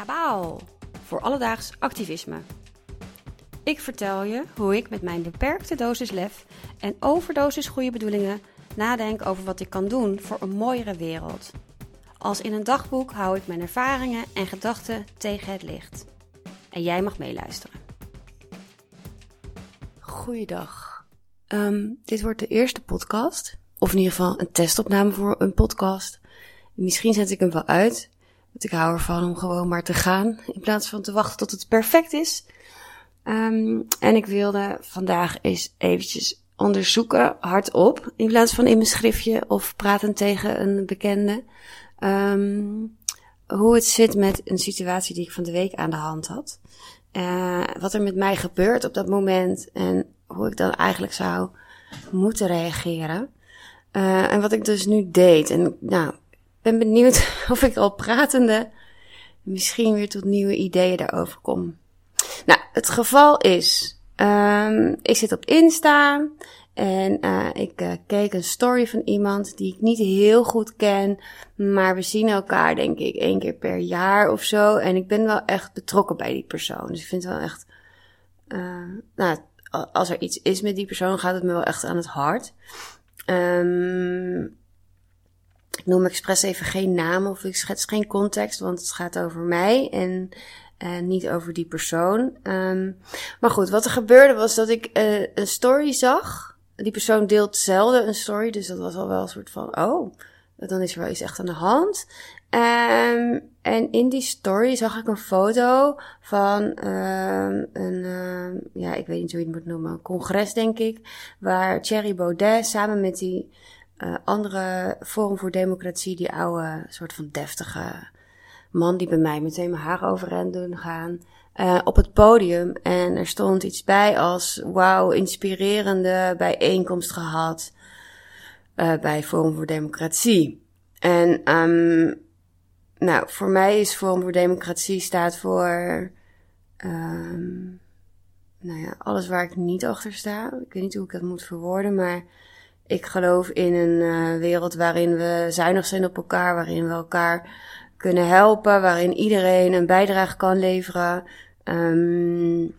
Kabaal voor alledaags activisme. Ik vertel je hoe ik met mijn beperkte dosis lef en overdosis goede bedoelingen nadenk over wat ik kan doen voor een mooiere wereld. Als in een dagboek hou ik mijn ervaringen en gedachten tegen het licht. En jij mag meeluisteren. Goeiedag. Ehm, dit wordt de eerste podcast. Of in ieder geval een testopname voor een podcast. Misschien zet ik hem wel uit. Want ik hou ervan om gewoon maar te gaan. In plaats van te wachten tot het perfect is. Um, en ik wilde vandaag eens eventjes onderzoeken, hardop. In plaats van in mijn schriftje of praten tegen een bekende. Um, hoe het zit met een situatie die ik van de week aan de hand had. Uh, wat er met mij gebeurt op dat moment. En hoe ik dan eigenlijk zou moeten reageren. Uh, en wat ik dus nu deed. En nou, ben benieuwd of ik al pratende misschien weer tot nieuwe ideeën daarover kom. Nou, het geval is, um, ik zit op Insta en uh, ik uh, keek een story van iemand die ik niet heel goed ken, maar we zien elkaar denk ik één keer per jaar of zo. En ik ben wel echt betrokken bij die persoon. Dus ik vind het wel echt, uh, nou, als er iets is met die persoon, gaat het me wel echt aan het hart. Um, ik noem expres even geen naam of ik schets geen context, want het gaat over mij en uh, niet over die persoon. Um, maar goed, wat er gebeurde was dat ik uh, een story zag. Die persoon deelt zelden een story, dus dat was al wel een soort van, oh, dan is er wel iets echt aan de hand. Um, en in die story zag ik een foto van um, een, ja, ik weet niet hoe je het moet noemen, een congres denk ik, waar Thierry Baudet samen met die uh, andere Forum voor Democratie, die oude soort van deftige man die bij mij meteen mijn haar overeind doen gaan, uh, op het podium. En er stond iets bij als, wauw, inspirerende bijeenkomst gehad uh, bij Forum voor Democratie. En um, nou, voor mij is Forum voor Democratie staat voor, um, nou ja, alles waar ik niet achter sta. Ik weet niet hoe ik dat moet verwoorden, maar ik geloof in een uh, wereld waarin we zuinig zijn op elkaar, waarin we elkaar kunnen helpen, waarin iedereen een bijdrage kan leveren. Um,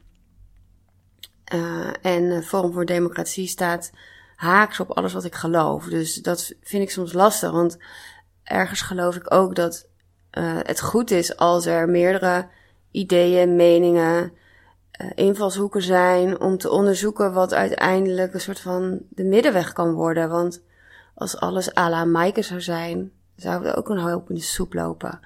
uh, en Forum voor Democratie staat haaks op alles wat ik geloof. Dus dat vind ik soms lastig, want ergens geloof ik ook dat uh, het goed is als er meerdere ideeën, meningen, invalshoeken zijn om te onderzoeken wat uiteindelijk een soort van de middenweg kan worden. Want als alles à la zou zijn, zou er ook een hoop in de soep lopen.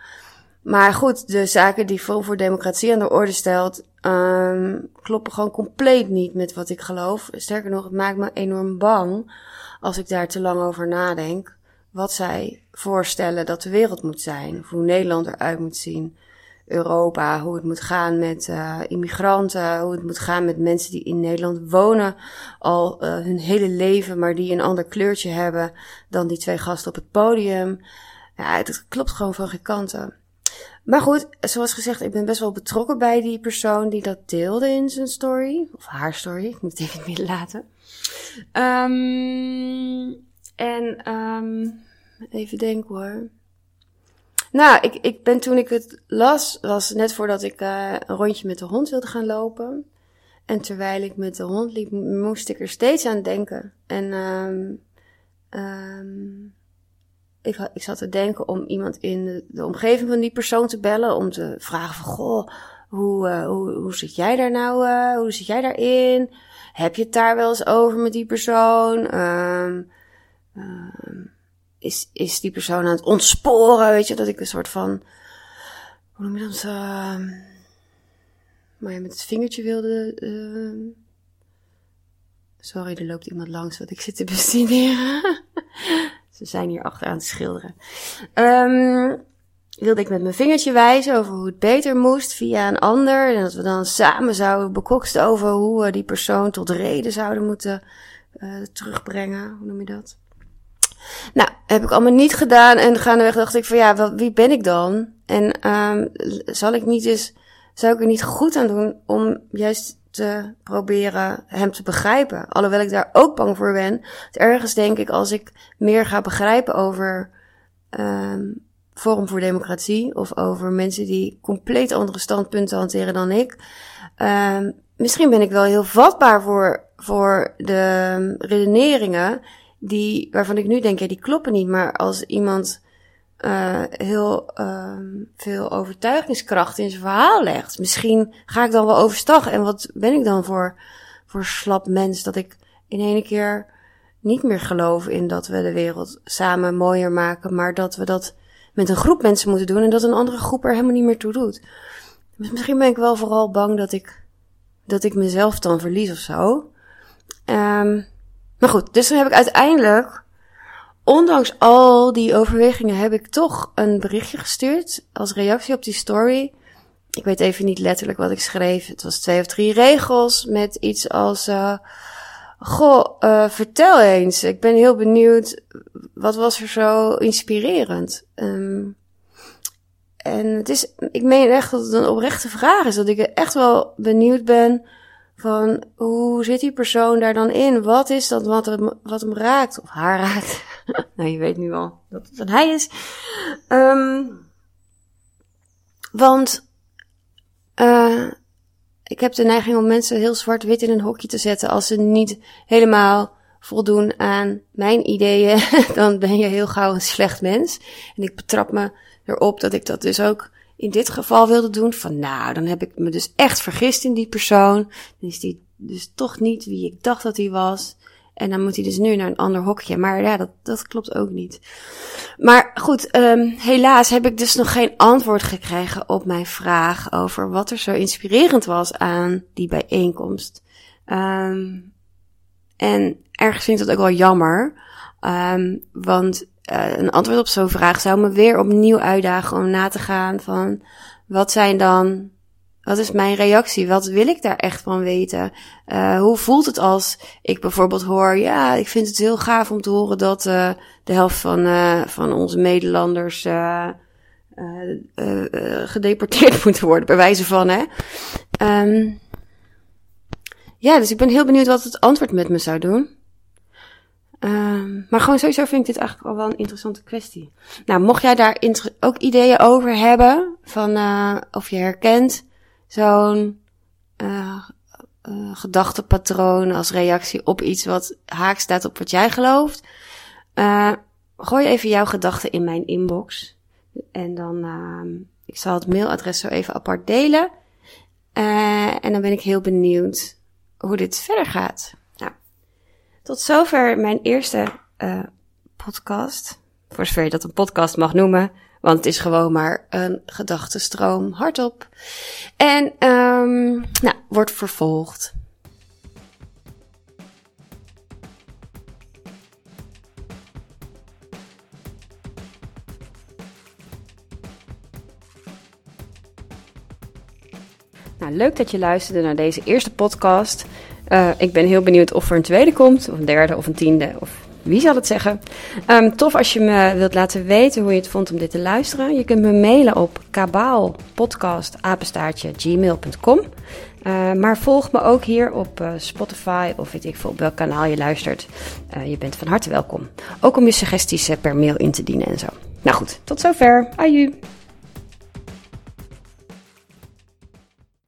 Maar goed, de zaken die Forum voor Democratie aan de orde stelt, um, kloppen gewoon compleet niet met wat ik geloof. Sterker nog, het maakt me enorm bang als ik daar te lang over nadenk. Wat zij voorstellen dat de wereld moet zijn, of hoe Nederland eruit moet zien. Europa, hoe het moet gaan met uh, immigranten, hoe het moet gaan met mensen die in Nederland wonen al uh, hun hele leven, maar die een ander kleurtje hebben dan die twee gasten op het podium. Ja, het klopt gewoon van geen. Maar goed, zoals gezegd, ik ben best wel betrokken bij die persoon die dat deelde in zijn story. Of haar story, ik moet het even midden laten. Um, en um, even denken hoor. Nou, ik, ik ben toen ik het las, was net voordat ik uh, een rondje met de hond wilde gaan lopen. En terwijl ik met de hond liep, moest ik er steeds aan denken. En um, um, ik, ik zat te denken om iemand in de, omgeving van die persoon te bellen. Om te vragen van, goh, hoe, uh, hoe, hoe zit jij daar nou, uh, hoe zit jij daarin? Heb je het daar wel eens over met die persoon? Um, is, is die persoon aan het ontsporen, weet je, dat ik een soort van, hoe noem je dat, uh, maar je met het vingertje wilde, uh, sorry, er loopt iemand langs wat ik zit te bestuderen. Ze zijn hier achter aan het schilderen. Um, wilde ik met mijn vingertje wijzen over hoe het beter moest via een ander. En dat we dan samen zouden bekoksten over hoe we die persoon tot reden zouden moeten uh, terugbrengen. Hoe noem je dat? Nou, heb ik allemaal niet gedaan. En gaandeweg dacht ik van ja, wie ben ik dan? En um, zal ik niet eens, zou ik er niet goed aan doen om juist te proberen hem te begrijpen? Alhoewel ik daar ook bang voor ben. ergens denk ik, als ik meer ga begrijpen over um, Forum voor Democratie of over mensen die compleet andere standpunten hanteren dan ik. Uh, misschien ben ik wel heel vatbaar voor, voor de redeneringen die, waarvan ik nu denk, ja, die kloppen niet. Maar als iemand uh, heel uh, veel overtuigingskracht in zijn verhaal legt, misschien ga ik dan wel overstag. En wat ben ik dan voor, voor slap mens dat ik in één keer niet meer geloof in dat we de wereld samen mooier maken, maar dat we dat met een groep mensen moeten doen en dat een andere groep er helemaal niet meer toe doet. Dus misschien ben ik wel vooral bang dat ik, dat ik mezelf dan verlies of zo. Um, maar goed, dus dan heb ik uiteindelijk, ondanks al die overwegingen, heb ik toch een berichtje gestuurd als reactie op die story. Ik weet even niet letterlijk wat ik schreef. Het was twee of drie regels met iets als. Uh, Goh, uh, vertel eens. Ik ben heel benieuwd. Wat was er zo inspirerend? Um, en het is, ik meen echt dat het een oprechte vraag is. Dat ik echt wel benieuwd ben van hoe zit die persoon daar dan in? Wat is dat wat hem, wat hem raakt of haar raakt? nou, je weet nu al dat het een hij is. Um, want uh, ik heb de neiging om mensen heel zwart-wit in een hokje te zetten als ze niet helemaal voldoen aan mijn ideeën. dan ben je heel gauw een slecht mens. En ik betrap me erop dat ik dat dus ook in dit geval wilde doen. Van nou, dan heb ik me dus echt vergist in die persoon. Dan is die dus toch niet wie ik dacht dat hij was. En dan moet hij dus nu naar een ander hokje. Maar ja, dat, dat klopt ook niet. Maar goed, um, helaas heb ik dus nog geen antwoord gekregen op mijn vraag over wat er zo inspirerend was aan die bijeenkomst. Um, en ergens vind ik dat ook wel jammer. Um, want uh, een antwoord op zo'n vraag zou me weer opnieuw uitdagen om na te gaan van wat zijn dan, wat is mijn reactie? Wat wil ik daar echt van weten? Uh, hoe voelt het als ik bijvoorbeeld hoor, ja, ik vind het heel gaaf om te horen dat uh, de helft van, van onze Nederlanders gedeporteerd moeten worden, bij wijze van, hè? Um, ja, dus ik ben heel benieuwd wat het antwoord met me zou doen. Um, maar gewoon sowieso vind ik dit eigenlijk al wel een interessante kwestie. Nou, mocht jij daar ook ideeën over hebben, van uh, of je herkent zo'n uh, gedachtepatroon als reactie op iets wat haak staat op wat jij gelooft, gooi even jouw gedachten in mijn inbox. En dan, uh, ik zal het mailadres zo even apart delen. en dan ben ik heel benieuwd hoe dit verder gaat. Tot zover mijn eerste uh, podcast. Voor zover je dat een podcast mag noemen. Want het is gewoon maar een gedachtenstroom hardop. En um, nou, wordt vervolgd. Nou, leuk dat je luisterde naar deze eerste podcast. Uh, ik ben heel benieuwd of er een tweede komt, of een derde, of een tiende, of wie zal het zeggen. Um, tof als je me wilt laten weten hoe je het vond om dit te luisteren. Je kunt me mailen op kabaalpodcastapenstaartje.gmail.com. Uh, maar volg me ook hier op uh, Spotify of weet ik veel op welk kanaal je luistert. Je bent van harte welkom. Ook om je suggesties per mail in te dienen en zo. Nou goed, tot zover. Aju.